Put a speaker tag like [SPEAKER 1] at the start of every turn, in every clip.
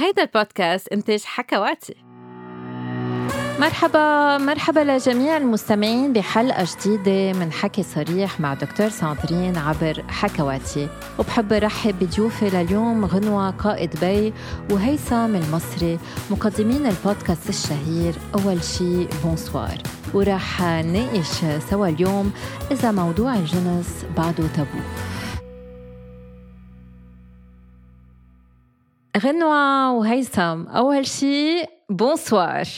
[SPEAKER 1] هيدا البودكاست إنتاج حكواتي. مرحبا مرحبا لجميع المستمعين بحلقة جديدة من حكي صريح مع دكتور ساندرين عبر حكواتي. وبحب رحب بضيوفي لليوم غنوة قائد بي وهيثم المصري مقدمين البودكاست الشهير أول شي bonsoir. وراح نناقش سوا اليوم إذا موضوع الجنس بعده تابو. غنوة وهيثم أول شي bonsoir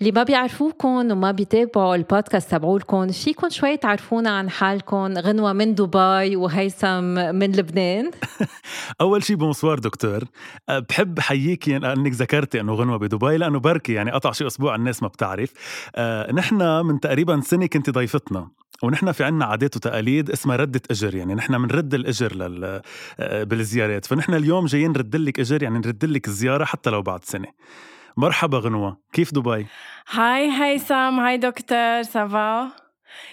[SPEAKER 1] اللي ما بيعرفوكم وما بيتابعوا البودكاست تبعولكم فيكم شوي تعرفونا عن حالكم غنوة من دبي وهيثم من لبنان.
[SPEAKER 2] أول شيء bonsoir دكتور أه، بحب حييكي لانك ذكرتي إنه غنوة بدبي لأنه بركي يعني قطع شي أسبوع الناس ما بتعرف. أه نحن من تقريبا سنة كنت ضيفتنا ونحن في عنا عادات وتقاليد اسمها ردة أجر يعني نحن بنرد الأجر لل... أه، بالزيارات. فنحن اليوم جايين نرد لك أجر يعني نرد لك الزيارة حتى لو بعد سنة. مرحبا غنوة كيف دبي؟
[SPEAKER 3] هاي هيثم هاي دكتور سافا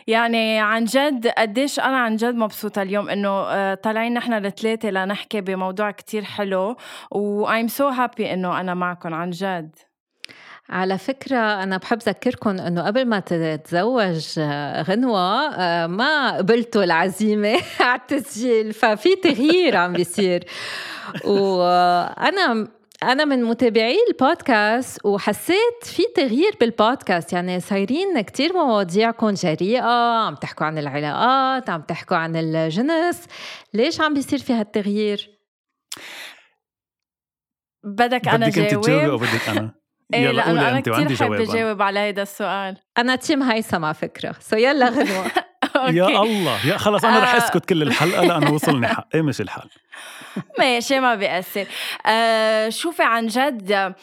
[SPEAKER 3] يعني عن جد قديش أنا عن جد مبسوطة اليوم إنه آه، طالعين نحن الثلاثه لنحكي بموضوع كتير حلو و I'm so happy إنه أنا معكم عن جد.
[SPEAKER 1] على فكرة أنا بحب ذكركم إنه قبل ما تتزوج آه، غنوة آه، ما قبلتوا العزيمة على التسجيل ففي تغيير عم بيصير. وأنا أنا من متابعي البودكاست وحسيت في تغيير بالبودكاست يعني صايرين كتير مواضيعكم جريئة عم تحكوا عن العلاقات عم تحكوا عن الجنس ليش عم بيصير في هالتغيير؟
[SPEAKER 3] بدك أنا
[SPEAKER 2] بدك
[SPEAKER 3] جاوب؟
[SPEAKER 2] تجاوبي أو بدك أنا؟ إيه
[SPEAKER 3] لأنه أنا كتير حابة. جاوب على هيدا السؤال
[SPEAKER 1] أنا team هيثم على فكرة so يلا غنوة
[SPEAKER 2] يا. الله. يا خلص أنا رح
[SPEAKER 3] آه.
[SPEAKER 2] أسكت كل الحلقة لأنه وصلني حقي مش الحال
[SPEAKER 3] ماشي ما بيأثر. آه شوفي عن جد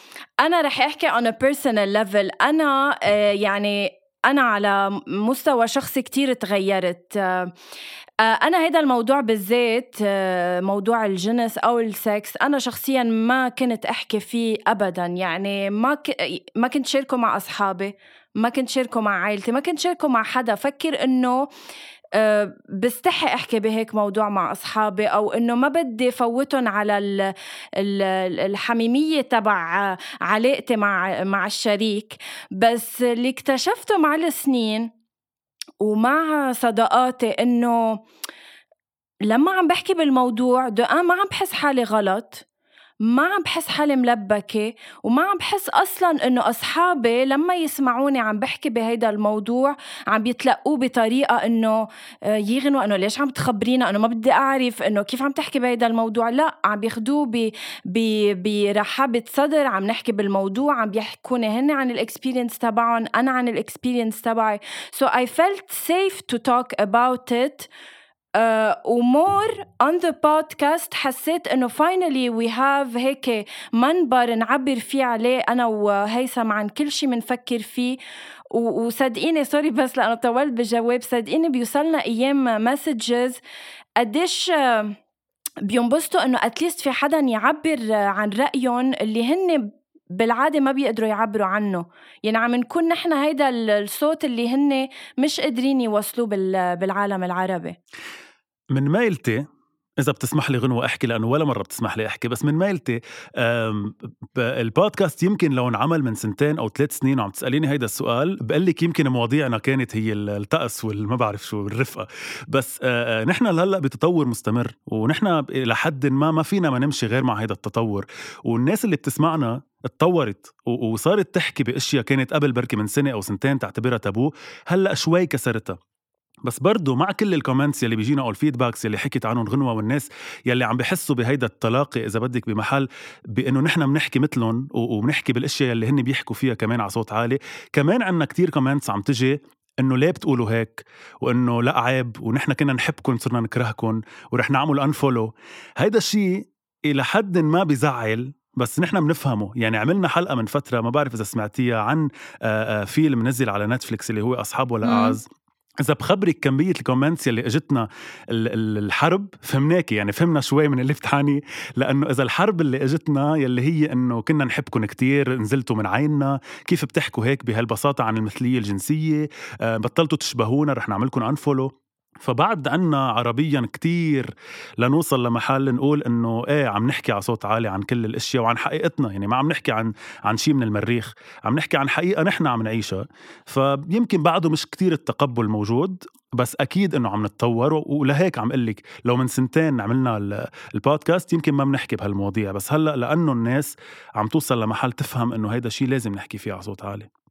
[SPEAKER 3] أنا رح أحكي on a personal level. أنا آه يعني أنا على مستوى شخصي كتير تغيرت آه آه، أنا هذا الموضوع بالذات آه، موضوع الجنس أو السكس أنا شخصيا ما كنت أحكي فيه أبدا يعني ما. ما كنت شاركه مع أصحابي ما كنت شاركه مع عائلتي ما كنت شاركه مع حدا فكر إنه بستحي أحكي بهيك موضوع مع أصحابي أو إنه ما بدي فوتهم على ال ال الحميمية تبع علاقتي مع مع الشريك. بس اللي اكتشفته مع السنين ومع صداقاتي إنه لما عم بحكي بالموضوع دقان ما عم بحس حالي غلط. ما عم بحس حالي ملبكة وما عم بحس أصلا إنه أصحابي لما يسمعوني عم بحكي بهيدا الموضوع عم بيتلقوه بطريقة إنه آه، يا غنوة إنه ليش عم تخبرينا؟ إنه ما بدي أعرف إنه كيف عم تحكي بهيدا الموضوع؟ لا عم بياخدوه برحابة صدر عم نحكي بالموضوع عم بيحكوني هن عن ال experience تبعهم أنا عن ال experience تبعي. So I felt safe to talk about it and more on the podcast حسيت إنه finally we have هيك منبر نعبر فيه عليه أنا وهيثم عن كل شيء بنفكر فيه. وصدقيني sorry بس لأنه طولت بالجواب صدقيني بيوصلنا أيام مسجز قديش آه، بينبسطوا إنه at least في حدا يعبر آه، عن رأيهم اللي هن بالعادة ما بيقدروا يعبروا عنه. يعني عم نكون نحن هيدا ال- الصوت اللي هن مش قادرين يوصلوه بال- بالعالم العربي.
[SPEAKER 2] من ميلتي إذا بتسمح لي غنوة أحكي لأنه ولا مرة بتسمح لي أحكي بس من ب- البودكاست يمكن لو انعمل من سنتين أو ثلاث سنين وعم تسأليني هيدا السؤال بقول لك يمكن مواضيعنا كانت هي ال- الطقس والما بعرف شو الرفقة. بس نحن هلا بتطور مستمر ونحن إلى حد ما ما فينا ما نمشي غير مع هيدا التطور. والناس اللي بتسمعنا اتطورت وصارت تحكي بأشياء كانت قبل بركي من سنة أو سنتين تعتبرها تابو هلأ شوي كسرتها. بس برضه مع كل ال comments يلي بيجينا أو ال feedbacks يلي حكيت عنهم غنوة والناس يلي عم بحسوا بهيدا التلاقي إذا بدك بمحل بأنه نحن بنحكي مثلهم وبنحكي بالأشياء يلي هن بيحكوا فيها كمان على صوت عالي. كمان عنا كتير comments عم تجي إنه ليه بتقولوا هيك؟ وإنه لأ عيب ونحن كنا نحبكم صرنا نكرهكم ورح نعمل unfollow هيدا الشيء إلى حد ما بزعل بس نحن بنفهمه. يعني عملنا حلقة من فترة ما بعرف إذا سمعتيها عن آه، آه، فيلم نزل على نتفليكس اللي هو أصحاب ولا. أعز. إذا بخبرك كمية ال comments يلي إجتنا ال- ال- الحرب فهمناكي. يعني فهمنا شوي من اللي بتحاني. لأنه إذا الحرب اللي إجتنا يلي هي إنه كنا نحبكم كتير نزلتوا من عيننا. كيف بتحكوا هيك بهالبساطة عن المثلية الجنسية؟ آه، بطلتوا تشبهونا رح نعملكم unfollow فبعد عنا عربيا كتير لنوصل لمحل نقول إنه إيه عم نحكي على صوت عالي عن كل الأشياء وعن حقيقتنا يعني ما عم نحكي عن عن شيء من المريخ عم نحكي عن حقيقة نحن عم نعيشها. فيمكن بعده مش كتير التقبل موجود بس أكيد إنه عم نتطور ولهيك عم أقول لو من سنتين عملنا البودكاست يمكن ما بنحكي بهالمواضيع بس هلأ لأنه الناس عم توصل لمحل تفهم إنه هيدا شيء لازم نحكي فيه على صوت عالي.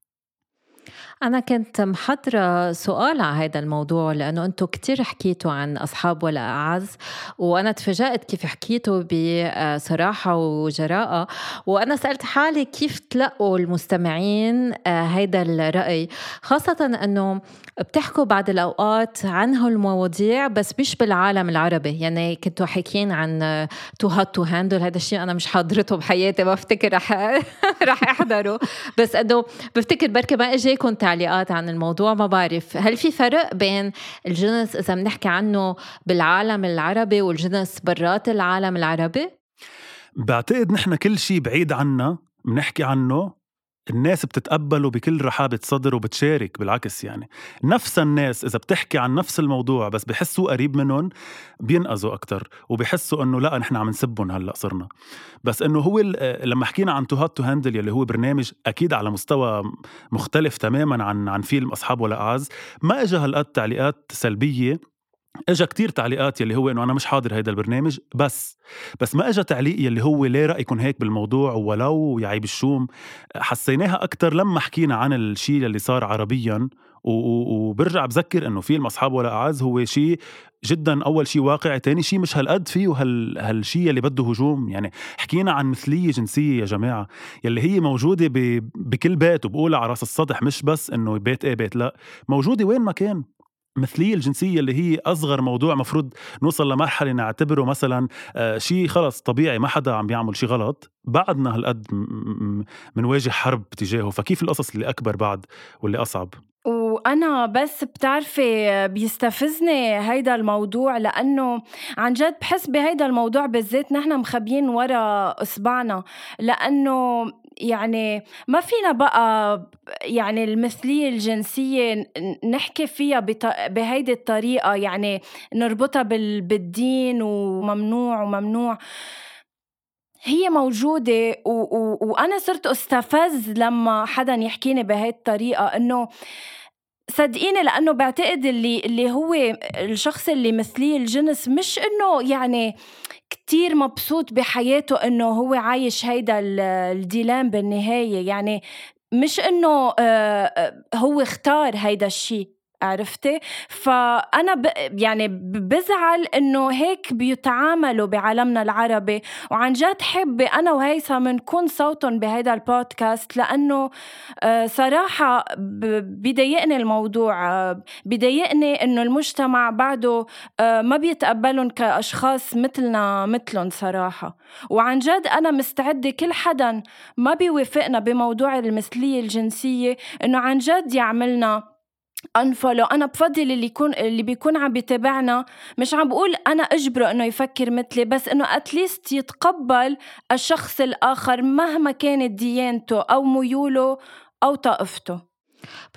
[SPEAKER 1] أنا كنت محضرة سؤال على هذا الموضوع لأنه أنتم كتير حكيتوا عن أصحاب ولا أعز وأنا تفاجأت كيف حكيتوا بصراحة وجراءة. وأنا سألت حالي كيف تلقوا المستمعين هذا آه، الرأي. خاصة أنه بتحكوا بعض الأوقات عن هالمواضيع بس مش بالعالم العربي. يعني كنتوا حاكيين عن Too Hot to Handle هذا الشيء أنا مش حاضرته بحياتي ما بفتكر رح رح أحضره. بس أنه بفتكر بركي ما إجاكم تعليقات عن الموضوع ما بعرف هل في فرق بين الجنس إذا بنحكي عنه بالعالم العربي والجنس برات العالم العربي؟
[SPEAKER 2] بعتقد نحن كل شيء بعيد عنا بنحكي عنه الناس بتتقبله بكل رحابة صدر وبتشارك بالعكس يعني. نفس الناس إذا بتحكي عن نفس الموضوع بس بحسوا قريب منهم بينقزوا أكتر وبحسوا إنه لأ نحن عم نسبهم هلأ صرنا. بس إنه هو لما حكينا عن Too Hot to Handle يلي هو برنامج أكيد على مستوى مختلف تماما عن عن فيلم أصحاب ولا أعز ما إجا هالقد تعليقات سلبية اجى كتير تعليقات يلي هو إنه أنا مش حاضر هيدا البرنامج بس بس ما اجى تعليق يلي هو ليه رايكم هيك بالموضوع ولو يا عيب الشوم حسيناها أكثر لما حكينا عن الشيء اللي صار عربيا وبرجع بذكر إنه فيلم اصحاب ولا أعز هو شيء جدا أول شيء واقعي تاني شيء مش هالقد فيه هال هالشيء اللي بده هجوم يعني حكينا عن مثلية جنسية يا جماعة يلي هي موجودة. بكل بيت وبقولها على راس السطح مش بس إنه بيت إيه بيت لا موجودة وين ما كان مثلية الجنسية اللي هي أصغر موضوع مفروض نوصل لمرحلة نعتبره مثلا آه، شيء خلص طبيعي ما حدا عم بيعمل شيء غلط بعدنا هالقد منواجه حرب تجاهه فكيف القصص اللي أكبر بعد واللي أصعب؟
[SPEAKER 3] وأنا بس بتعرفي بيستفزني هيدا الموضوع لأنه عن جد بحس بهيدا الموضوع بالذات نحن مخبيين ورا إصبعنا لأنه يعني ما فينا بقى يعني المثلية الجنسية نحكي فيها بهيدي الطريقة يعني نربطها بالدين وممنوع وممنوع. هي موجودة و... و... وأنا صرت أستفز لما حدا يحكيني بهي الطريقة إنه صدقيني لأنه بعتقد اللي اللي هو الشخص اللي مثليه الجنس مش إنه يعني كتير مبسوط بحياته إنه هو عايش هيدا الديلام بالنهاية. يعني مش إنه هو اختار هيدا الشيء عرفتي؟ فأنا ب يعني بزعل إنه هيك بيتعاملوا بعالمنا العربي. وعن جد حبي أنا وهيثم نكون صوتهم بهذا البودكاست لأنه آه، صراحة بضايقني الموضوع. آه، بضايقني إنه المجتمع بعده آه، ما بيتقبلهم كأشخاص مثلنا مثلهم صراحة. وعن جد أنا مستعدة كل حدا ما بيوافقنا بموضوع المثلية الجنسية إنه عن جد يعملنا انفولو أنا بفضل اللي يكون اللي بيكون عم بيتابعنا. مش عم بقول أنا أجبره إنه يفكر مثلي بس إنه اتليست يتقبل الشخص الآخر مهما كانت ديانته أو ميوله أو طائفته.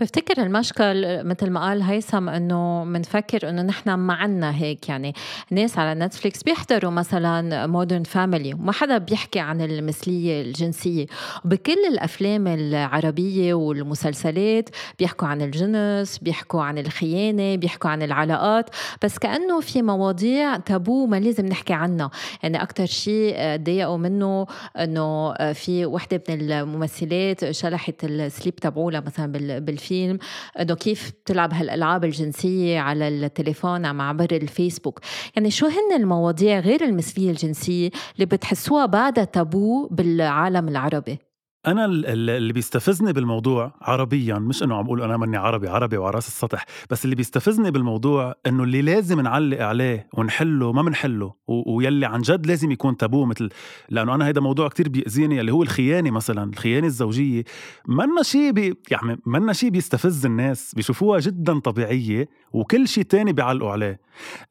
[SPEAKER 1] بفتكر المشكل مثل ما قال هيثم إنه بنفكر إنه نحن ما عنا هيك. يعني ناس على نتفليكس بيحضروا مثلا Modern Family وما حدا بيحكي عن المثلية الجنسية. وبكل الأفلام العربية والمسلسلات بيحكوا عن الجنس بيحكوا عن الخيانة بيحكوا عن العلاقات بس كأنه في مواضيع تابو ما لازم نحكي عنها. يعني أكثر شيء تضايقوا منه إنه في وحدة من الممثلات شلحت ال slip تبعولها مثلا بالفيلم. انه كيف بتلعب هالألعاب الجنسية على التليفون عم عبر الفيسبوك. يعني شو هن المواضيع غير المثليه الجنسية اللي بتحسوها بعدها تابو بالعالم العربي؟
[SPEAKER 2] أنا اللي بيستفزني بالموضوع عربيا مش إنه عم أقول أنا مني عربي عربي وعلى راس السطح بس اللي بيستفزني بالموضوع إنه اللي لازم نعلق عليه ونحله ما بنحله ويلي عن جد لازم يكون تابو مثل لأنه أنا هذا موضوع كتير بيأذيني اللي هو الخيانة مثلا الخيانة الزوجية منا شيء بي يعني منا شيء بيستفز الناس بيشوفوها جدا طبيعية وكل شيء تاني بيعلقوا عليه.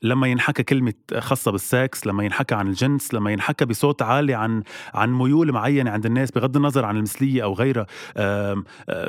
[SPEAKER 2] لما ينحكى كلمة خاصة بالسكس لما ينحكى عن الجنس لما ينحكى بصوت عالي عن عن ميول معينة عند الناس بغض النظر عن المثليه أو غيرها.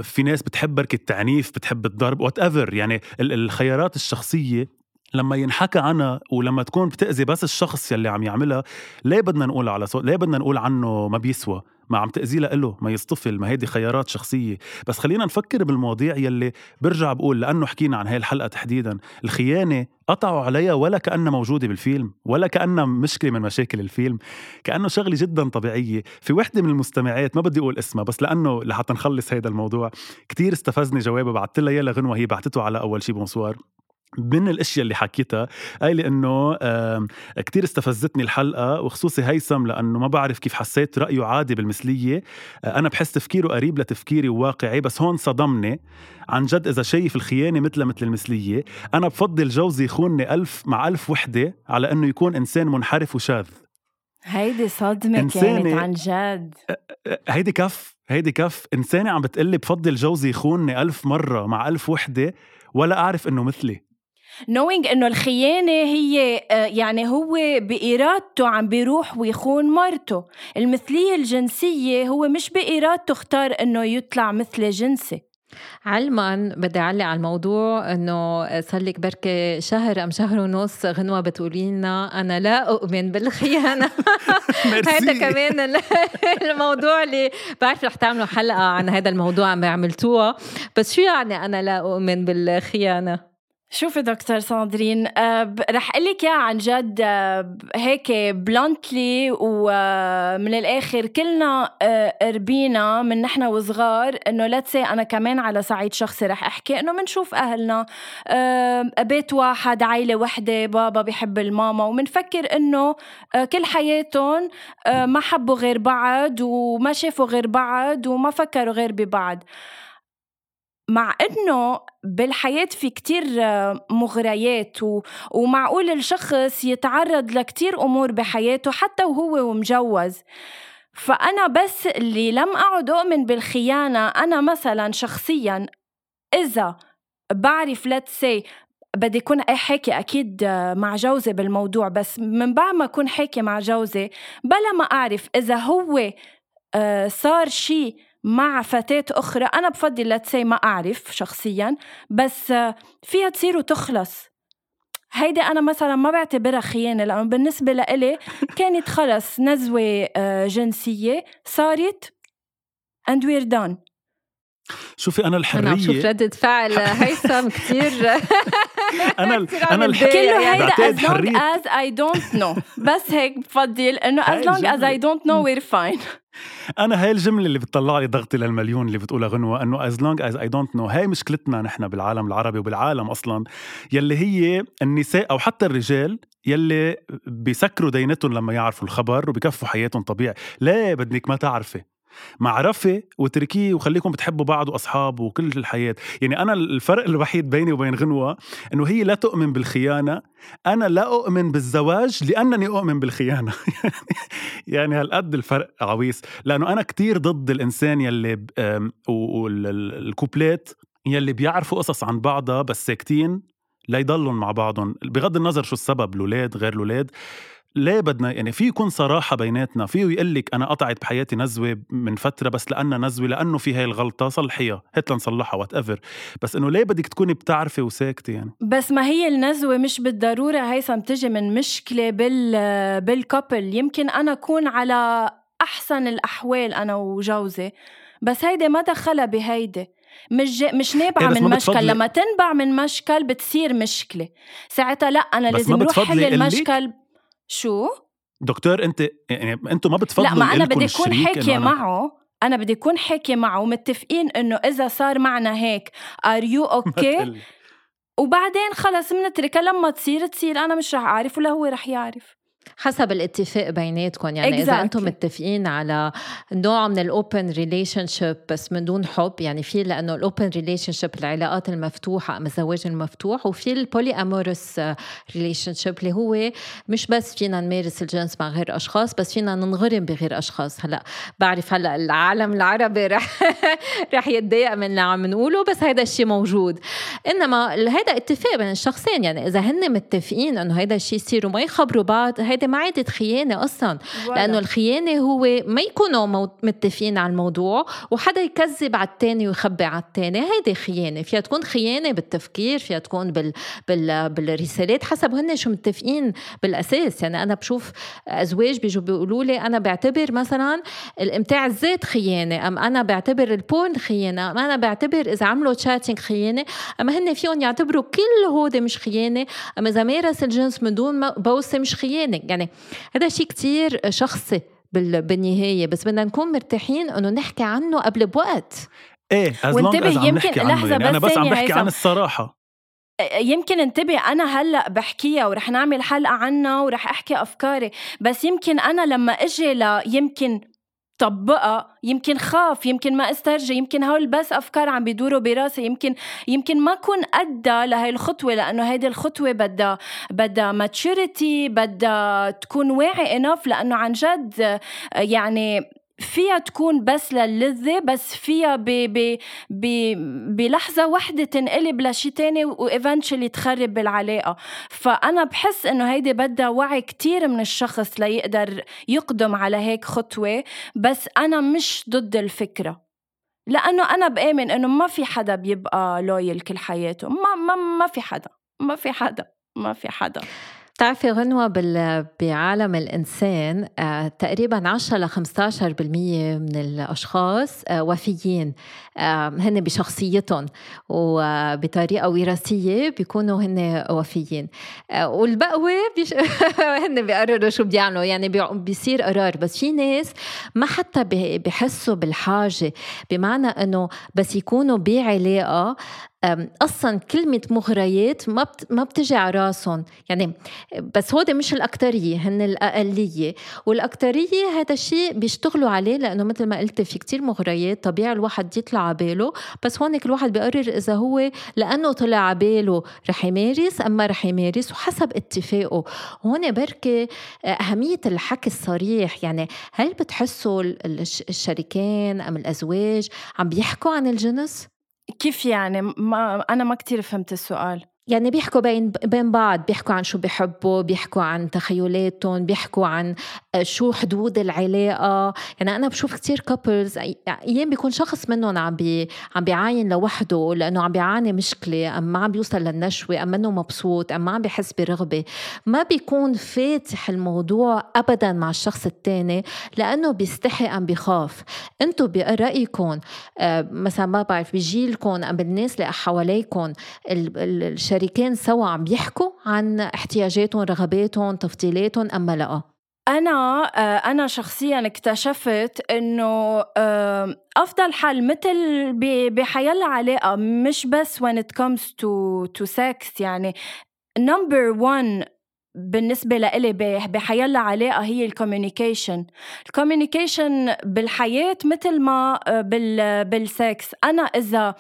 [SPEAKER 2] في ناس بتحب بركي التعنيف بتحب الضرب whatever يعني الخيارات الشخصية لما ينحكى عنها ولما تكون بتأذي بس الشخص يلي عم يعملها ليه بدنا نقول على صوت ليه بدنا نقول عنه ما بيسوى؟ ما عم تأذيه لإله ما يصطفل ما هيدي خيارات شخصية. بس خلينا نفكر بالمواضيع يلي برجع بقول لأنه حكينا عن هاي الحلقة تحديدا. الخيانة قطعوا عليها ولا كأنها موجودة بالفيلم ولا كأنها مشكلة من مشاكل الفيلم. كأنه شغلة جدا طبيعية. في وحدة من المستمعات ما بدي أقول اسمها بس لأنه لحتى نخلص هذا الموضوع كتير استفزني جوابها بعثت اياه لغنوة هي بعثته على أول شي بونسوار. من الأشياء اللي حكيتها قايلة إنه كتير استفزتني الحلقة وخصوصي هيثم لأنه ما بعرف كيف حسيت رأيه عادي بالمثلية. آه، أنا بحس تفكيره قريب لتفكيري وواقعي بس هون صدمني. عن جد إذا شايف الخيانة مثل مثل المثلية أنا بفضل جوزي يخونني ألف مع ألف وحدة على إنه يكون إنسان منحرف وشاذ.
[SPEAKER 3] هيدي صدمة كانت عن جد.
[SPEAKER 2] هيدي كف هيدي كف. إنسانة عم بتقلي بفضل جوزي يخونني ألف مرة مع ألف وحدة ولا أعرف إنه مثلي.
[SPEAKER 3] Knowing إنه الخيانة هي آه، يعني هو بإرادته عم بيروح ويخون مرته. المثلية الجنسية هو مش بإرادته اختار إنه يطلع مثل جنسي.
[SPEAKER 1] علما بدي أعلق على الموضوع إنه صار لك بركي شهر أم شهر ونص غنوة بتقولي لنا أنا لا أؤمن بالخيانة. هذا كمان الموضوع اللي بعرف رح تعملوا حلقة عن هذا الموضوع عم عملتوها بس شو يعني أنا لا أؤمن بالخيانة؟
[SPEAKER 3] شوفي دكتور ساندرين أه رح أقول لك عن جد أه هيك bluntly ومن الآخر كلنا أه ربينا من نحن وصغار إنه let's أنا كمان على صعيد شخصي رح أحكي إنه بنشوف أهلنا بيت واحد عائله وحدة بابا بيحب الماما وبنفكر إنه كل حياتهم ما حبوا غير بعض وما شافوا غير بعض وما فكروا غير ببعض. مع إنه بالحياة في كتير مغريات و... ومعقول الشخص يتعرض لكتير أمور بحياته حتى وهو ومجوز. فأنا بس اللي لم أعد أؤمن بالخيانة أنا مثلا شخصيا إذا بعرف let's say بدي أكون حاكي أكيد مع جوزي بالموضوع بس من بعد ما أكون حاكي مع جوزي بلا ما أعرف إذا هو آه، صار شي مع فتاة أخرى. أنا بفضل لتسي ما أعرف شخصيا بس فيها تصير وتخلص. هيدي أنا مثلا ما بعتبرها خيانة لأنه بالنسبة لإلي كانت خلص نزوة آه، جنسية صارت and we're done.
[SPEAKER 2] شوفي أنا الحريه
[SPEAKER 1] أنا شوف ردة فعل هيثم كثير
[SPEAKER 2] أنا أنا
[SPEAKER 3] كله هيدا as long as I don't know. بس هيك بفضل إنه as long as I don't know we're fine.
[SPEAKER 2] أنا هاي الجملة اللي بتطلع لي ضغطي للمليون اللي بتقولها غنوة إنه as long as I don't know هاي مشكلتنا نحن بالعالم العربي وبالعالم أصلا يلي هي النساء أو حتى الرجال يلي بيسكروا دينتهم لما يعرفوا الخبر وبكفوا حياتهم طبيعي. ليه بدك ما تعرفي. معرفة وتركية وخليكم بتحبوا بعض وأصحاب وكل الحياة. يعني أنا الفرق الوحيد بيني وبين غنوة إنه هي لا تؤمن بالخيانة أنا لا أؤمن بالزواج لأنني أؤمن بالخيانة. يعني هالقد الفرق عويص. لأنه أنا كتير ضد الإنسان يلي وال couple ات يلي بيعرفوا قصص عن بعضها بس ساكتين ليضلهم مع بعضهم. بغض النظر شو السبب الاولاد غير الاولاد ليه بدنا يعني في يكون صراحة بيناتنا فيه يقول لك أنا قطعت بحياتي نزوة من فترة بس لأنها نزوة لأنه في هاي الغلطة صلحيها هات لنصلحها whatever بس إنه ليه بدك تكوني بتعرفي وساكتة يعني؟
[SPEAKER 3] بس ما هي النزوة مش بالضرورة هيثم تجي من مشكلة بال بال couple يمكن أنا أكون على أحسن الأحوال أنا وجوزي بس هيدي ما دخلها بهيدي. مش مش نابعة من مشكل. لما تنبع من مشكل بتصير مشكلة. ساعتها لأ أنا لازم أروح حل المشكل شو؟
[SPEAKER 2] دكتور أنت يعني أنتم ما بتفضلوا
[SPEAKER 3] لا ما أنا بدي أكون حاكي معه أنا بدي أكون حاكي معه ومتفقين إنه إذا صار معنا هيك are you okay وبعدين خلص بنتركها لما تصير تصير أنا مش رح أعرف ولا هو رح يعرف.
[SPEAKER 1] حسب الاتفاق بيناتكم. يعني exactly. اذا أنتم متفقين على نوع من ال open relationship بس من دون حب يعني في لأنه ال open relationship العلاقات المفتوحة ام الزواج المفتوح وفي ال polyamorous relationship اللي هو مش بس فينا نمارس الجنس مع غير أشخاص بس فينا ننغرم بغير أشخاص. هلأ بعرف هلأ العالم العربي رح رح يتضايق من اللي عم نقوله بس هذا الشيء موجود. إنما هذا اتفاق بين الشخصين. يعني إذا هن متفقين إنه هذا الشيء يصير وما يخبروا بعض هيدي ما عادت خيانة أصلا. لأنه الخيانة هو ما يكونوا متفقين على الموضوع وحدا يكذب على الثاني ويخبي على الثاني هيدي خيانة. فيها تكون خيانة بالتفكير فيها تكون بال... بال... بالرسالات حسب هن شو متفقين بالأساس. يعني أنا بشوف أزواج بيجوا بيقولوا لي أنا بعتبر مثلا الإمتاع الذات خيانة أم أنا بعتبر ال porn خيانة أم أنا بعتبر إذا عملوا chatting خيانة اما هن فيهم يعتبروا كل هودي مش خيانة اما إذا مارس الجنس من دون بوسة مش خيانة. يعني هذا شيء كتير شخصي بالنهاية. بس بدنا نكون مرتاحين إنه نحكي عنه قبل بوقت.
[SPEAKER 2] إيه وانتبه يمكن لحظة يعني بس أنا بس عم بحكي عن الصراحة.
[SPEAKER 3] يمكن انتبه أنا هلأ بحكيها ورح نعمل حلقة عنها ورح أحكي أفكاري. بس يمكن أنا لما إجي ل يمكن طبقها يمكن خاف يمكن ما استرجي يمكن هول بس أفكار عم بيدوروا براسي يمكن يمكن ما كون أدى لهي الخطوة لأنه هيدي الخطوة بدها بدها ماتشوريتي بدها تكون واعي انف لأنه عن جد يعني فيها تكون بس للذة بس فيها ب ب ب بلحظة واحدة تنقلب لشي تاني وإيفنشلي تخرب العلاقة فأنا بحس إنه هيدي بدها وعي كتير من الشخص ليقدر يقدم على هيك خطوة بس أنا مش ضد الفكرة. لأنه أنا بآمن إنه ما في حدا بيبقى لويل كل حياته. ما ما ما في حدا ما في حدا ما في حدا.
[SPEAKER 1] بتعرفي غنوة بعالم الإنسان آه، تقريبا 10 ل 15% من الأشخاص آه، وفيين آه، هن بشخصيتهم وبطريقة وراثية بيكونوا هن وفيين. والبقوة بيش... هن بيقرروا شو بده يعملوا يعني بيصير قرار. بس في ناس ما حتى بحسوا بالحاجة بمعنى إنه بس يكونوا بعلاقة أصلا كلمة مغريات ما بت ما بتجي على راسهم. يعني بس هودي مش الاكثريه هن الأقلية. والاكثريه هذا الشيء بيشتغلوا عليه لأنه مثل ما قلت في كتير مغريات طبيعي الواحد يطلع على باله. بس هونيك الواحد بيقرر إذا هو لأنه طلع على باله رح يمارس اما رح يمارس وحسب اتفاقه. هون بركي أهمية الحكي الصريح. يعني هل بتحسوا الشريكين أم الأزواج عم بيحكوا عن الجنس؟
[SPEAKER 3] كيف يعني؟ ما أنا ما كتير فهمت السؤال.
[SPEAKER 1] يعني بيحكوا بين بين بعض بيحكوا عن شو بيحبوا بيحكوا عن تخيلاتهم بيحكوا عن آه، شو حدود العلاقة. يعني أنا بشوف كتير couples أيام بيكون شخص منهم عم بي عم بيعاين لوحده لأنه عم بيعاني مشكلة ام ما عم بيوصل للنشوة ام منه مبسوط ام ما عم بيحس برغبة. ما بيكون فاتح الموضوع ابدا مع الشخص الثاني لأنه بيستحي أم بيخاف. أنتم برايكم آه، مثلا ما بعرف بجيلكم أم بالناس اللي حواليكم الشريكين سوا عم بيحكوا عن احتياجاتهم رغباتهم تفضيلاتهم أما لا.
[SPEAKER 3] أنا آه، أنا شخصيا اكتشفت إنه آه، أفضل حل مثل بحيلا علاقة مش بس when it comes to to sex يعني number one بالنسبة لإلي بحيلا علاقة هي ال communication ال communication بالحياة مثل ما آه، بال بالسكس أنا إذا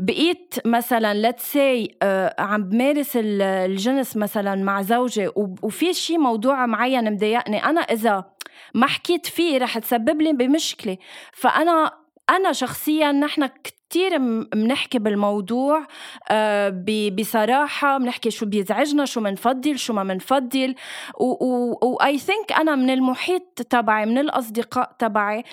[SPEAKER 3] بقيت مثلا let's say uh, عم بمارس الجنس مثلا مع زوجي وفي شيء موضوع معين مضايقني أنا إذا ما حكيت فيه رح تسبب لي بمشكلة. فأنا أنا شخصيا نحن كتير بنحكي بالموضوع آه، بصراحة بنحكي شو بيزعجنا شو منفضل شو ما منفضل. و I ثينك أنا من المحيط تبعي من الأصدقاء تبعي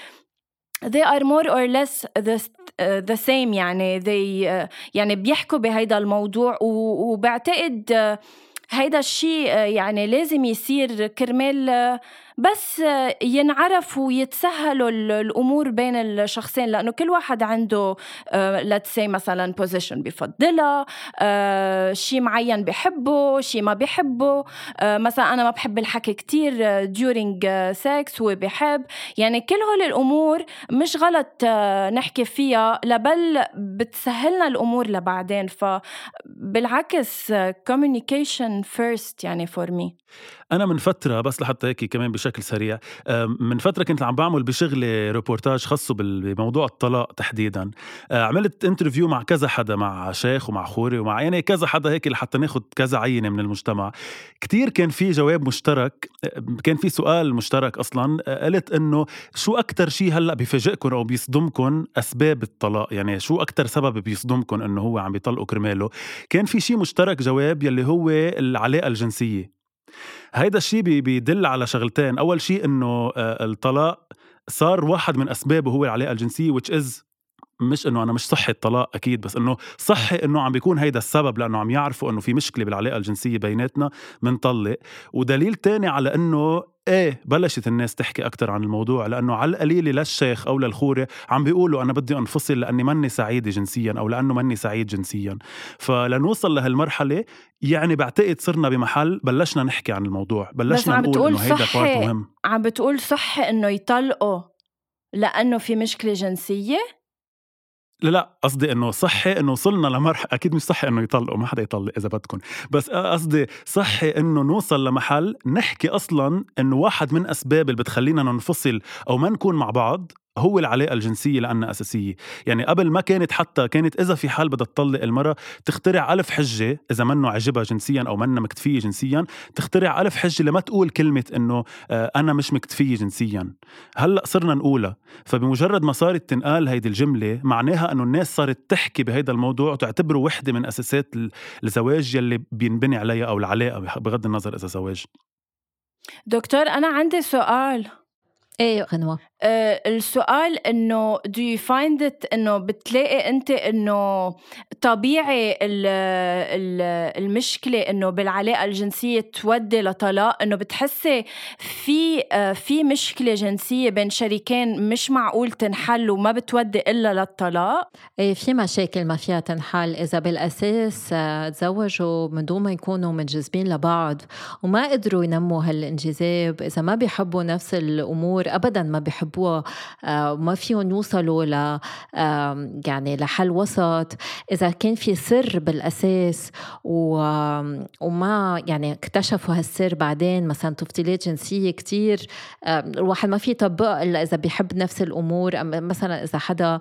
[SPEAKER 3] they are more or less the, uh, the same يعني they uh, يعني بيحكوا بهيدا الموضوع وبعتقد uh, هيدا الشيء يعني لازم يصير كرمال بس ينعرف ويتسهلوا الأمور بين الشخصين لأنه كل واحد عنده let's say مثلا position بفضلها آه، شيء معين بحبه شيء ما بحبه آه، مثلا أنا ما بحب الحكي كتير during sex هو بحب. يعني كل هول الأمور مش غلط آه، نحكي فيها لبل بتسهلنا الأمور لبعدين. فبالعكس first يعني for me.
[SPEAKER 2] أنا من فترة بس لحتى هيك كمان بشكل سريع من فترة كنت عم بعمل بشغلي ريبورتاج خاصه بموضوع الطلاق تحديدا. آه، عملت interview مع كذا حدا مع شيخ ومع خوري ومع يعني كذا حدا هيك لحتى ناخذ كذا عينة من المجتمع. كتير كان في جواب مشترك كان في سؤال مشترك أصلا آه، قلت إنه شو أكثر شيء هلأ بفاجئكم أو بيصدمكم أسباب الطلاق؟ يعني شو أكثر سبب بيصدمكم إنه هو عم بيطلقوا كرماله؟ كان في شيء مشترك جواب يلي هو العلاقة الجنسية. هيدا الشيء بيدل على شغلتين. أول شيء إنه آه، الطلاق صار واحد من أسبابه هو العلاقة الجنسية which is مش إنه أنا مش صحي الطلاق أكيد بس إنه صحي إنه عم بيكون هيدا السبب لأنه عم يعرفوا إنه في مشكلة بالعلاقة الجنسية بيناتنا منطلق. ودليل تاني على إنه إيه بلشت الناس تحكي أكثر عن الموضوع لأنه على القليله للشيخ أو للخوره عم بيقولوا أنا بدي أنفصل لأني ماني سعيده جنسيا أو لأنه ماني سعيد جنسيا. فلنوصل لهالمرحلة يعني بعتقد صرنا بمحل بلشنا نحكي عن الموضوع بلشنا نقول إنه هيدا بارت مهم.
[SPEAKER 3] عم بتقول صح إنه يطلقوا لأنه في مشكلة جنسية؟
[SPEAKER 2] لا لا قصدي إنه صحي إنه وصلنا لمرحله أكيد مش صحي إنه يطلقوا ما حدا يطلق إذا بدكم بس قصدي صحي إنه نوصل لمحل نحكي أصلا إنه واحد من أسباب اللي بتخلينا ننفصل أو ما نكون مع بعض هو العلاقة الجنسية لأنها أساسية. يعني قبل ما كانت حتى كانت إذا في حال بدها تطلق المرأة تخترع ألف حجة إذا منه عجبها جنسيا أو منها مكتفية جنسيا تخترع ألف حجة لما تقول كلمة إنه آه، أنا مش مكتفية جنسيا. هلأ صرنا نقولها. فبمجرد ما صارت تنقال هيدي الجملة معناها إنه الناس صارت تحكي بهذا الموضوع وتعتبره وحدة من أساسات الزواج يلي بينبني عليها أو العلاقة بغض النظر إذا زواج.
[SPEAKER 3] دكتور أنا عندي سؤال.
[SPEAKER 1] إيه غنوه
[SPEAKER 3] السؤال إنه do you find it إنه بتلاقي أنت إنه طبيعي ال ال المشكلة إنه بالعلاقة الجنسية تودي لطلاق؟ إنه بتحسي في آه في مشكلة جنسية بين شريكين مش معقول تنحل وما بتودي إلا للطلاق؟
[SPEAKER 1] إيه في مشاكل ما فيها تنحل. إذا بالأساس آه تزوجوا من دون ما يكونوا منجذبين لبعض وما قدروا ينموا هالانجذاب. إذا ما بيحبوا نفس الأمور ابدا ما بيحبوها وما آه، فيهم يوصلوا ل يعني لحل وسط. إذا كان في سر بالأساس وما يعني اكتشفوا هالسر بعدين مثلا تفضيلات جنسيه كتير الواحد ما في يطبقها إلا إذا بيحب نفس الأمور. مثلا إذا حدا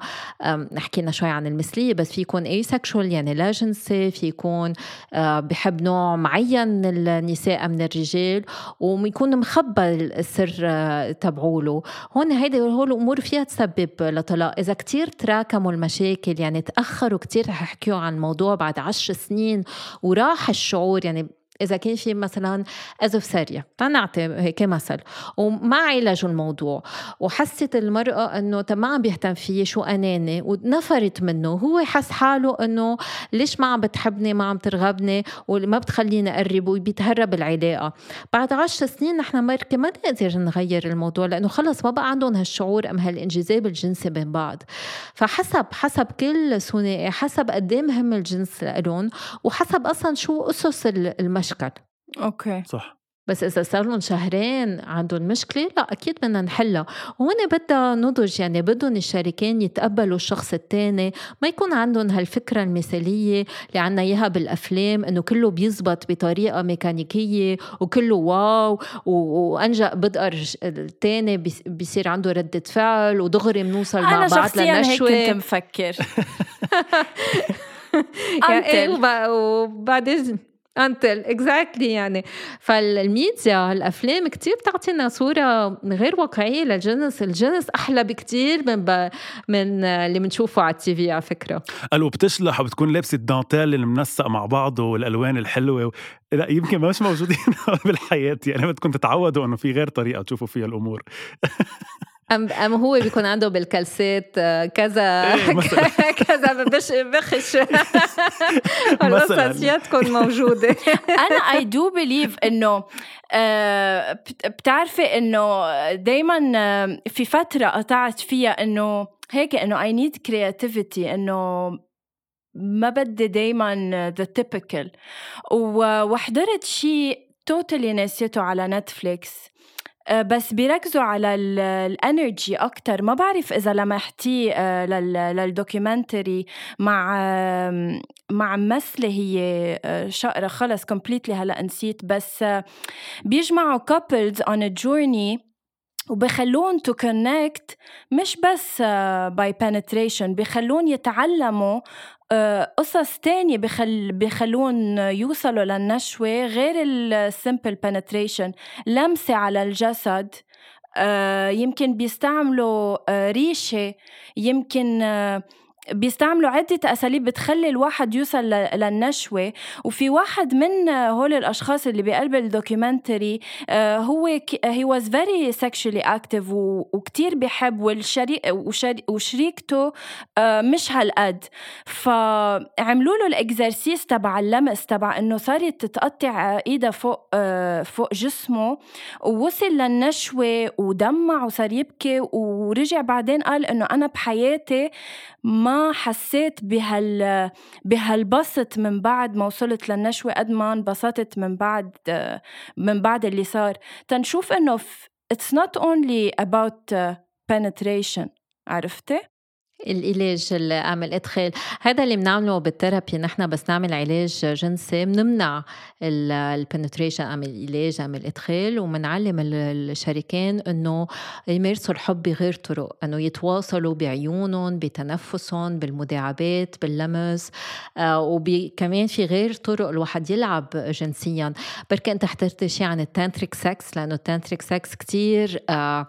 [SPEAKER 1] حكينا شوي عن المثلية بس في يكون اي سكشوال يعني لا جنسي في يكون آه، بحب نوع معين من النساء من الرجال ويكون مخبى السر آه، بيقولوا هون هيدي هول الأمور فيها تسبب لطلاق. إذا كتير تراكموا المشاكل يعني تأخروا كتير رح عن الموضوع بعد عشر سنين وراح الشعور يعني إذا كان في مثلا أزف سارية نعطي هيك مثل وما عالجوا الموضوع وحست المرأة إنه ما عم بيهتم فيي شو أناني؟ ونفرت منه هو حس حاله إنه ليش ما عم بتحبني ما عم ترغبني وما بتخليني أقرب وبيتهرب العلاقة. بعد عشر سنين نحن مركي ما نقدر نغير الموضوع لأنه خلص ما بقى عندهم هالشعور أم هالانجذاب الجنسي بين بعض. فحسب حسب كل ثنائي حسب قد إيه مهم الجنس لهم وحسب أصلا شو أسس المشاكل مشكل.
[SPEAKER 3] أوكي.
[SPEAKER 2] صح.
[SPEAKER 1] بس إذا صار لهم شهرين عندهم مشكلة لا أكيد بدنا نحلها. وهون بدها نضج يعني بدهم الشريكين يتقبلوا الشخص الثاني ما يكون عندهم هالفكرة المثالية اللي عنا إياها بالأفلام إنه كله بيزبط بطريقة ميكانيكية وكله wow وانجا بدقر الثاني بيصير عنده ردة فعل ودغري بنوصل مع بعض
[SPEAKER 3] لنشوه أنا شخصيا هيك كنت مفكر.
[SPEAKER 1] يعني وبعدين until exactly يعني. فالميديا الأفلام كتير بتعطينا صورة غير واقعية للجنس الجنس أحلى بكتير من ب... من اللي بنشوفه على ال TV على فكرة.
[SPEAKER 2] قالوا بتشلح وبتكون لابسة الدانتيل المنسق مع بعض والألوان الحلوة و... لا يمكن مش موجودين بالحياة يعني بدكم تتعودوا إنه في غير طريقة تشوفوا فيها الأمور.
[SPEAKER 1] أم, أم هو بيكون عنده بالكلسات آه، كذا إيه، كذا بش بخش. القصص تكون موجودة.
[SPEAKER 3] أنا I do believe إنه آه، بتعرفي إنه دايما آه، في فترة قطعت فيها إنه هيك إنه I need creativity إنه ما بدي دايما the typical وحضرت شيء totally نسيته على نتفليكس بس بيركزوا على ال energy أكثر ما بعرف إذا لمحتيه آه، لل documentary مع مع ممثله هي آه، شقرة خلص completely هلا نسيت بس بيجمعوا couples on a journey وبخلون to connect مش بس by penetration بخلون يتعلموا آه، قصص تانية بخل بخلون يوصلوا للنشوة غير ال simple penetration لمسة على الجسد آه، يمكن بيستعملوا آه، ريشة يمكن بيستعملوا عدة أساليب بتخلي الواحد يوصل للنشوة. وفي واحد من هول الأشخاص اللي بقلب ال documentary آه، هو he was very sexually active وكتير بحب والشريك وشريكته آه، مش هالقد. فعملوا له ال exercise تبع اللمس تبع إنه صارت تتقطع ايدها فوق آه، فوق جسمه. ووصل للنشوة ودمع وصار يبكي ورجع بعدين قال إنه أنا بحياتي ما حسيت بهال بهالبسط من بعد ما وصلت للنشوة قد ما انبسطت من بعد من بعد اللي صار تنشوف إنه it's not only about penetration عرفتي؟
[SPEAKER 1] الإيلاج أم الإدخال. هذا اللي بنعمله بال therapy. نحن بس نعمل علاج جنسي بنمنع ال penetration أم الإيلاج أم الإدخال وبنعلم الشريكين إنه يمارسوا الحب بغير طرق إنه يتواصلوا بعيونهم بتنفسهم بالمداعبات باللمس آه وكمان في غير طرق الواحد يلعب جنسيا. بركي أنت حضرت شيء عن ال tantric sex لأنه ال tantric sex كتير آه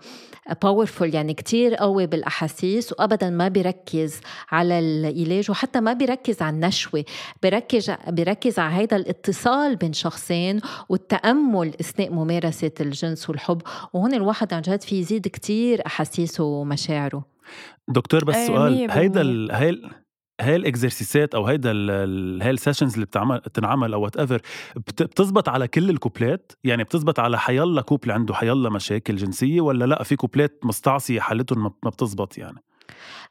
[SPEAKER 1] powerful يعني كتير قوي بالأحاسيس وابدا ما بيركز على الإيلاج وحتى ما بيركز على النشوة. بيركز بيركز على هذا الاتصال بين شخصين والتأمل أثناء ممارسة الجنس والحب. وهون الواحد عن جد في يزيد كتير أحاسيسه ومشاعره.
[SPEAKER 2] دكتور بس إيه، سؤال. هيدا هاي هاي ال exercise ات أو هيدا هاي ال sessions اللي بتعمل تنعمل أو whatever بتزبط على كل ال couple ات؟ يعني بتزبط على حيلا couple عنده حيلا مشاكل جنسية ولا لأ؟ في couple ات مستعصية حالتهم ما بتزبط يعني؟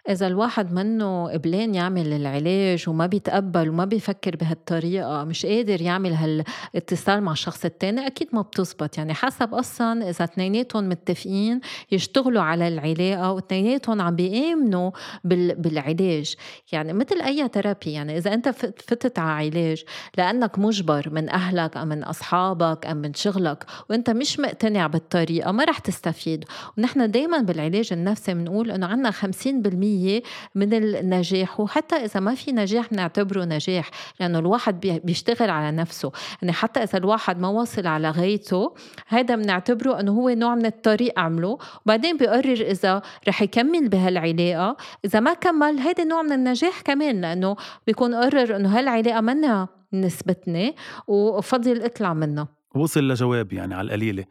[SPEAKER 1] إذا الواحد منه قبلان يعمل العلاج وما بيتقبل وما بيفكر بهالطريقة مش قادر يعمل هالإتصال مع الشخص التاني أكيد ما بتزبط. يعني حسب أصلا إذا اثنيناتهم متفقين يشتغلوا على العلاقة واثنيناتهم عم بيآمنوا بالعلاج. يعني مثل أي ثيرابي يعني إذا أنت فتت على علاج لأنك مجبر من أهلك أم من أصحابك أم من شغلك وأنت مش مقتنع بالطريقة ما رح تستفيد. ونحن دايما بالعلاج النفسي بنقول إنه عنا 50% من النجاح وحتى إذا ما في نجاح بنعتبره نجاح لأنه الواحد بيشتغل على نفسه. يعني حتى إذا الواحد ما وصل على غايته هذا بنعتبره أنه هو نوع من الطريق عمله. وبعدين بيقرر إذا رح يكمل بهالعلاقة. إذا ما كمل هيدا نوع من النجاح كمان لأنه بيكون قرر أنه هالعلاقة منها نسبتني وفضل إطلع منها
[SPEAKER 2] وصل لجواب يعني على القليلة.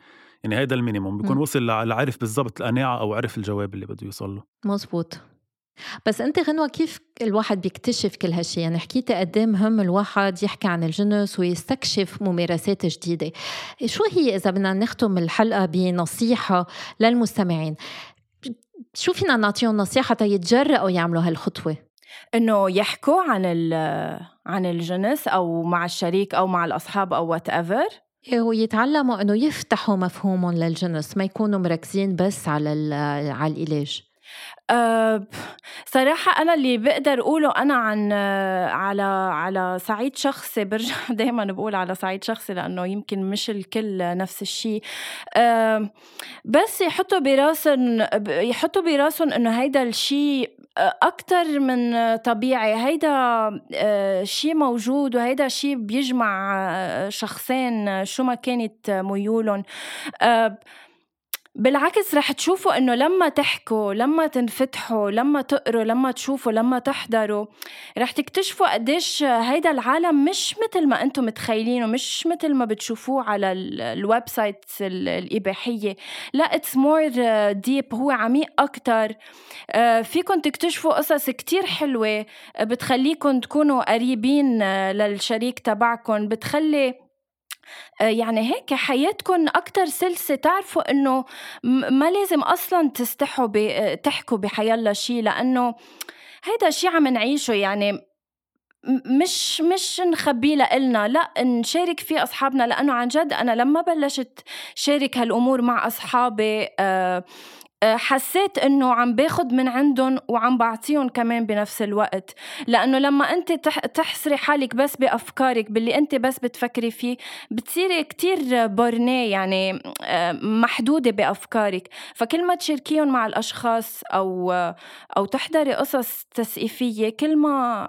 [SPEAKER 2] يعني هيدا المينيموم بيكون وصل لعرف بالضبط القناعة أو عرف الجواب اللي بده يوصل له.
[SPEAKER 1] مزبوط بس أنت غنوة كيف الواحد بيكتشف كل هالشي؟ يعني حكيتي قد إيه مهم الواحد يحكي عن الجنس ويستكشف ممارسات جديدة. شو هي إذا بدنا نختم الحلقة بنصيحة للمستمعين؟ شو فينا نعطيهم نصيحة يتجرأوا يعملوا هالخطوة؟
[SPEAKER 3] إنه يحكوا عن عن الجنس أو مع الشريك أو مع الأصحاب أو whatever
[SPEAKER 1] ويتعلموا إنه يفتحوا مفهومهم للجنس ما يكونوا مركزين بس على على الإيلاج
[SPEAKER 3] أه صراحة أنا اللي بقدر أقوله أنا عن على على صعيد شخصي برجع دايما بقول على صعيد شخصي لأنه يمكن مش الكل نفس الشيء. أه بس يحطوا براسهم يحطوا براسهم إنه هيدا الشيء أكتر من طبيعي. هيدا أه شيء موجود وهيدا شيء بيجمع شخصين شو ما كانت ميولهم. بالعكس رح تشوفوا إنه لما تحكوا لما تنفتحوا لما تقروا لما تشوفوا لما تحضروا رح تكتشفوا قديش هيدا العالم مش مثل ما أنتم متخيلين ومش مثل ما بتشوفوه على ال website الإباحية. لا it's more deep هو عميق أكثر آه، فيكم تكتشفوا قصص كتير حلوة بتخليكم تكونوا قريبين آه، للشريك تبعكم بتخلي آه، يعني هيك حياتكم أكتر سلسة تعرفوا إنه ما لازم أصلا تستحوا تحكوا بحيالله شيء لأنه هيدا شيء عم نعيشه يعني مش مش نخبيه لإلنا لا نشارك فيه أصحابنا لأنه عن جد أنا لما بلشت شارك هالأمور مع أصحابي آه آه، حسيت إنه عم باخد من عندهم وعم بعطيهم كمان بنفس الوقت. لأنه لما أنت تحصري حالك بس بأفكارك باللي أنت بس بتفكري فيه بتصيري كتير بورنيه يعني آه، محدودة بأفكارك. فكل ما تشاركيهم مع الأشخاص أو أو تحضري قصص تسقيفية كل ما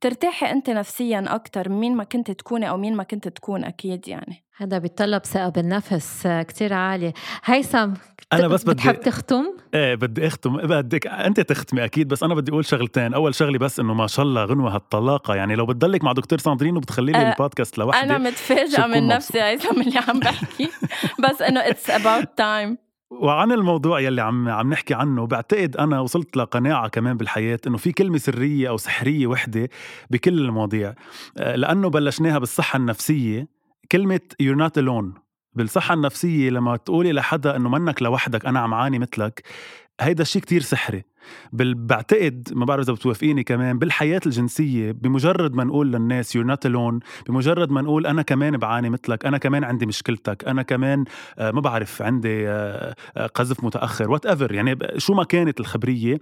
[SPEAKER 3] ترتاحي أنت نفسيا أكثر مين ما كنت تكوني أو مين ما كنت تكون أكيد يعني.
[SPEAKER 1] هذا بيتطلب ثقة بالنفس كتير عالية هيثم
[SPEAKER 2] أنا بس بدي
[SPEAKER 1] بتحب تختم؟
[SPEAKER 2] إيه بدي أختم. بدك أنت تختمي أكيد بس أنا بدي أقول شغلتين. أول شغلة بس إنه ما شاء الله غنوة هالطلاقة. يعني لو بتضلك مع دكتور ساندرين وبتخلي لي أه البودكاست لوحدي
[SPEAKER 3] أنا متفاجئة من نفسي هيثم اللي عم بحكي. بس إنه it's about time
[SPEAKER 2] وعن الموضوع يلي عم عم نحكي عنه بعتقد أنا وصلت لقناعة كمان بالحياة إنه في كلمة سرية أو سحرية وحدة بكل المواضيع. آه، لأنه بلشناها بالصحة النفسية كلمة you're not alone بالصحة النفسية لما تقولي لحدا إنه منك لوحدك أنا عم عاني مثلك هيدا الشيء كتير سحري. بل بعتقد ما بعرف إذا بتوافقيني كمان بالحياة الجنسية بمجرد ما نقول للناس you're not alone بمجرد ما نقول أنا كمان بعاني مثلك أنا كمان عندي مشكلتك أنا كمان آه، ما بعرف عندي آه، آه، قذف متأخر whatever يعني شو ما كانت الخبرية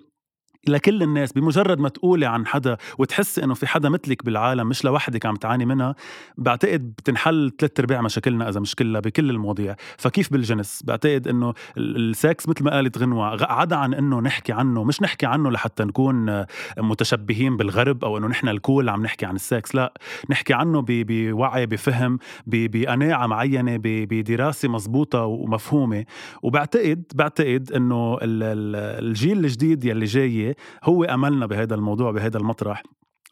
[SPEAKER 2] لكل الناس بمجرد ما تقولي عن حدا وتحسي إنه في حدا مثلك بالعالم مش لوحدك عم تعاني منها بعتقد بتنحل ثلاث ارباع مشاكلنا إذا مش كلها بكل المواضيع. فكيف بالجنس؟ بعتقد إنه السكس مثل ما قالت غنوة عدا عن إنه نحكي عنه مش نحكي عنه لحتى نكون متشبهين بالغرب أو إنه نحن ال cool عم نحكي عن السكس لا. نحكي عنه بوعي بفهم بقناعة معينة بدراسة مزبوطة ومفهومة. وبعتقد بعتقد إنه الجيل الجديد يلي جاي هو أملنا بهذا الموضوع بهذا المطرح.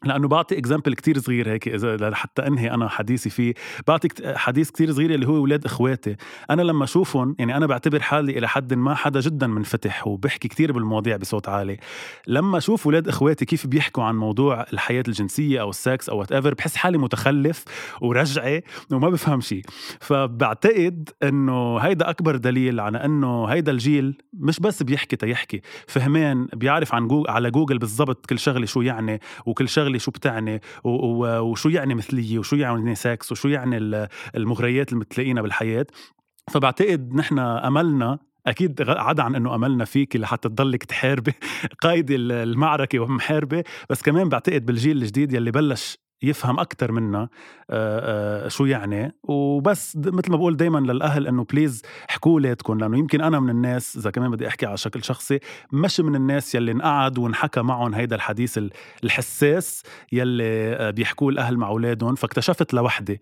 [SPEAKER 2] لأنه بعطي example كتير صغير هيك إذا حتى أنهي أنا حديثي فيه. بعطي حديث كتير صغير اللي هو أولاد إخواتي. أنا لما أشوفهم يعني أنا بعتبر حالي إلى حد ما حدا جدا منفتح وبحكي كتير بالمواضيع بصوت عالي. لما أشوف أولاد إخواتي كيف بيحكوا عن موضوع الحياة الجنسية أو السكس أو whatever بحس حالي متخلف ورجعي وما بفهم شيء فبعتقد إنه هيدا أكبر دليل على إنه هيدا الجيل مش بس بيحكي تيحكي فهمان بيعرف عن جوجل على جوجل بالضبط كل شغلة شو يعني وكل شغلة شو بتعني وشو يعني مثلية وشو يعني سكس وشو يعني المغريات اللي بتلاقينا بالحياة. فبعتقد نحن أملنا أكيد عدا عن إنه أملنا فيك لحتى تضلك تحاربي قايدة المعركة ومحاربة بس كمان بعتقد بالجيل الجديد يلي بلش يفهم أكثر منا شو يعني. وبس مثل ما بقول دائما للأهل إنه بليز حكوا اولادكم لأنه يمكن أنا من الناس إذا كمان بدي أحكي على شكل شخصي مش من الناس يلي انقعد وانحكى معهم هيدا الحديث الحساس يلي بيحكوه الأهل مع اولادهم فاكتشفت لوحدي.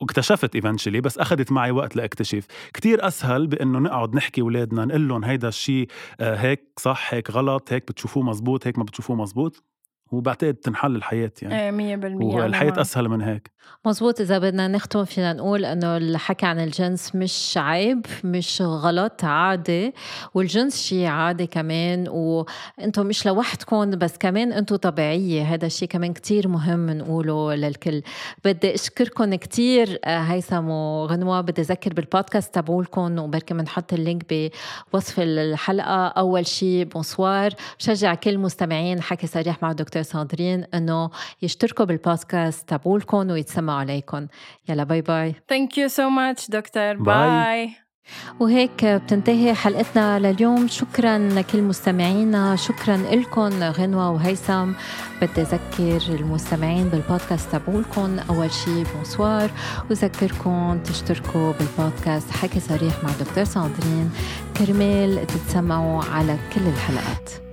[SPEAKER 2] واكتشفت ايفنشلي بس اخذت معي وقت لأكتشف. كتير أسهل بإنه نقعد نحكي أولادنا نقول لهم هيدا الشيء هيك صح هيك غلط هيك بتشوفوه مزبوط هيك ما بتشوفوه مزبوط. وبعتقد تنحل الحياة يعني.
[SPEAKER 3] إيه 100%
[SPEAKER 2] والحياة أسهل من هيك.
[SPEAKER 1] مزبوط إذا بدنا نختم فينا نقول إنه الحكي عن الجنس مش عيب مش غلط عادي. والجنس شيء عادي كمان وأنتم مش لوحدكم بس كمان أنتم طبيعية. هذا الشيء كمان كتير مهم نقوله للكل. بدي أشكركم كتير آه، هيثم وغنوة. بدي أذكر بالبودكاست تبعولكم وبركي بنحط ال link بوصف الحلقة. أول شيء bonsoir. بشجع كل مستمعين حكي صريح مع دكتور دكتور ساندرين إنه يشتركوا بالبودكاست تبعولكم ويتسمعوا عليكم. يلا bye bye.
[SPEAKER 3] thank you so much دكتور. bye.
[SPEAKER 1] وهيك بتنتهي حلقتنا لليوم. شكرا لكل مستمعينا. شكرا لكم غنوة وهيثم. بدي أذكر المستمعين بالبودكاست تبعولكم. أول شي bonsoir. وذكركم تشتركوا بالبودكاست حكي صريح مع دكتور ساندرين. كرمال تتسمعوا على كل الحلقات.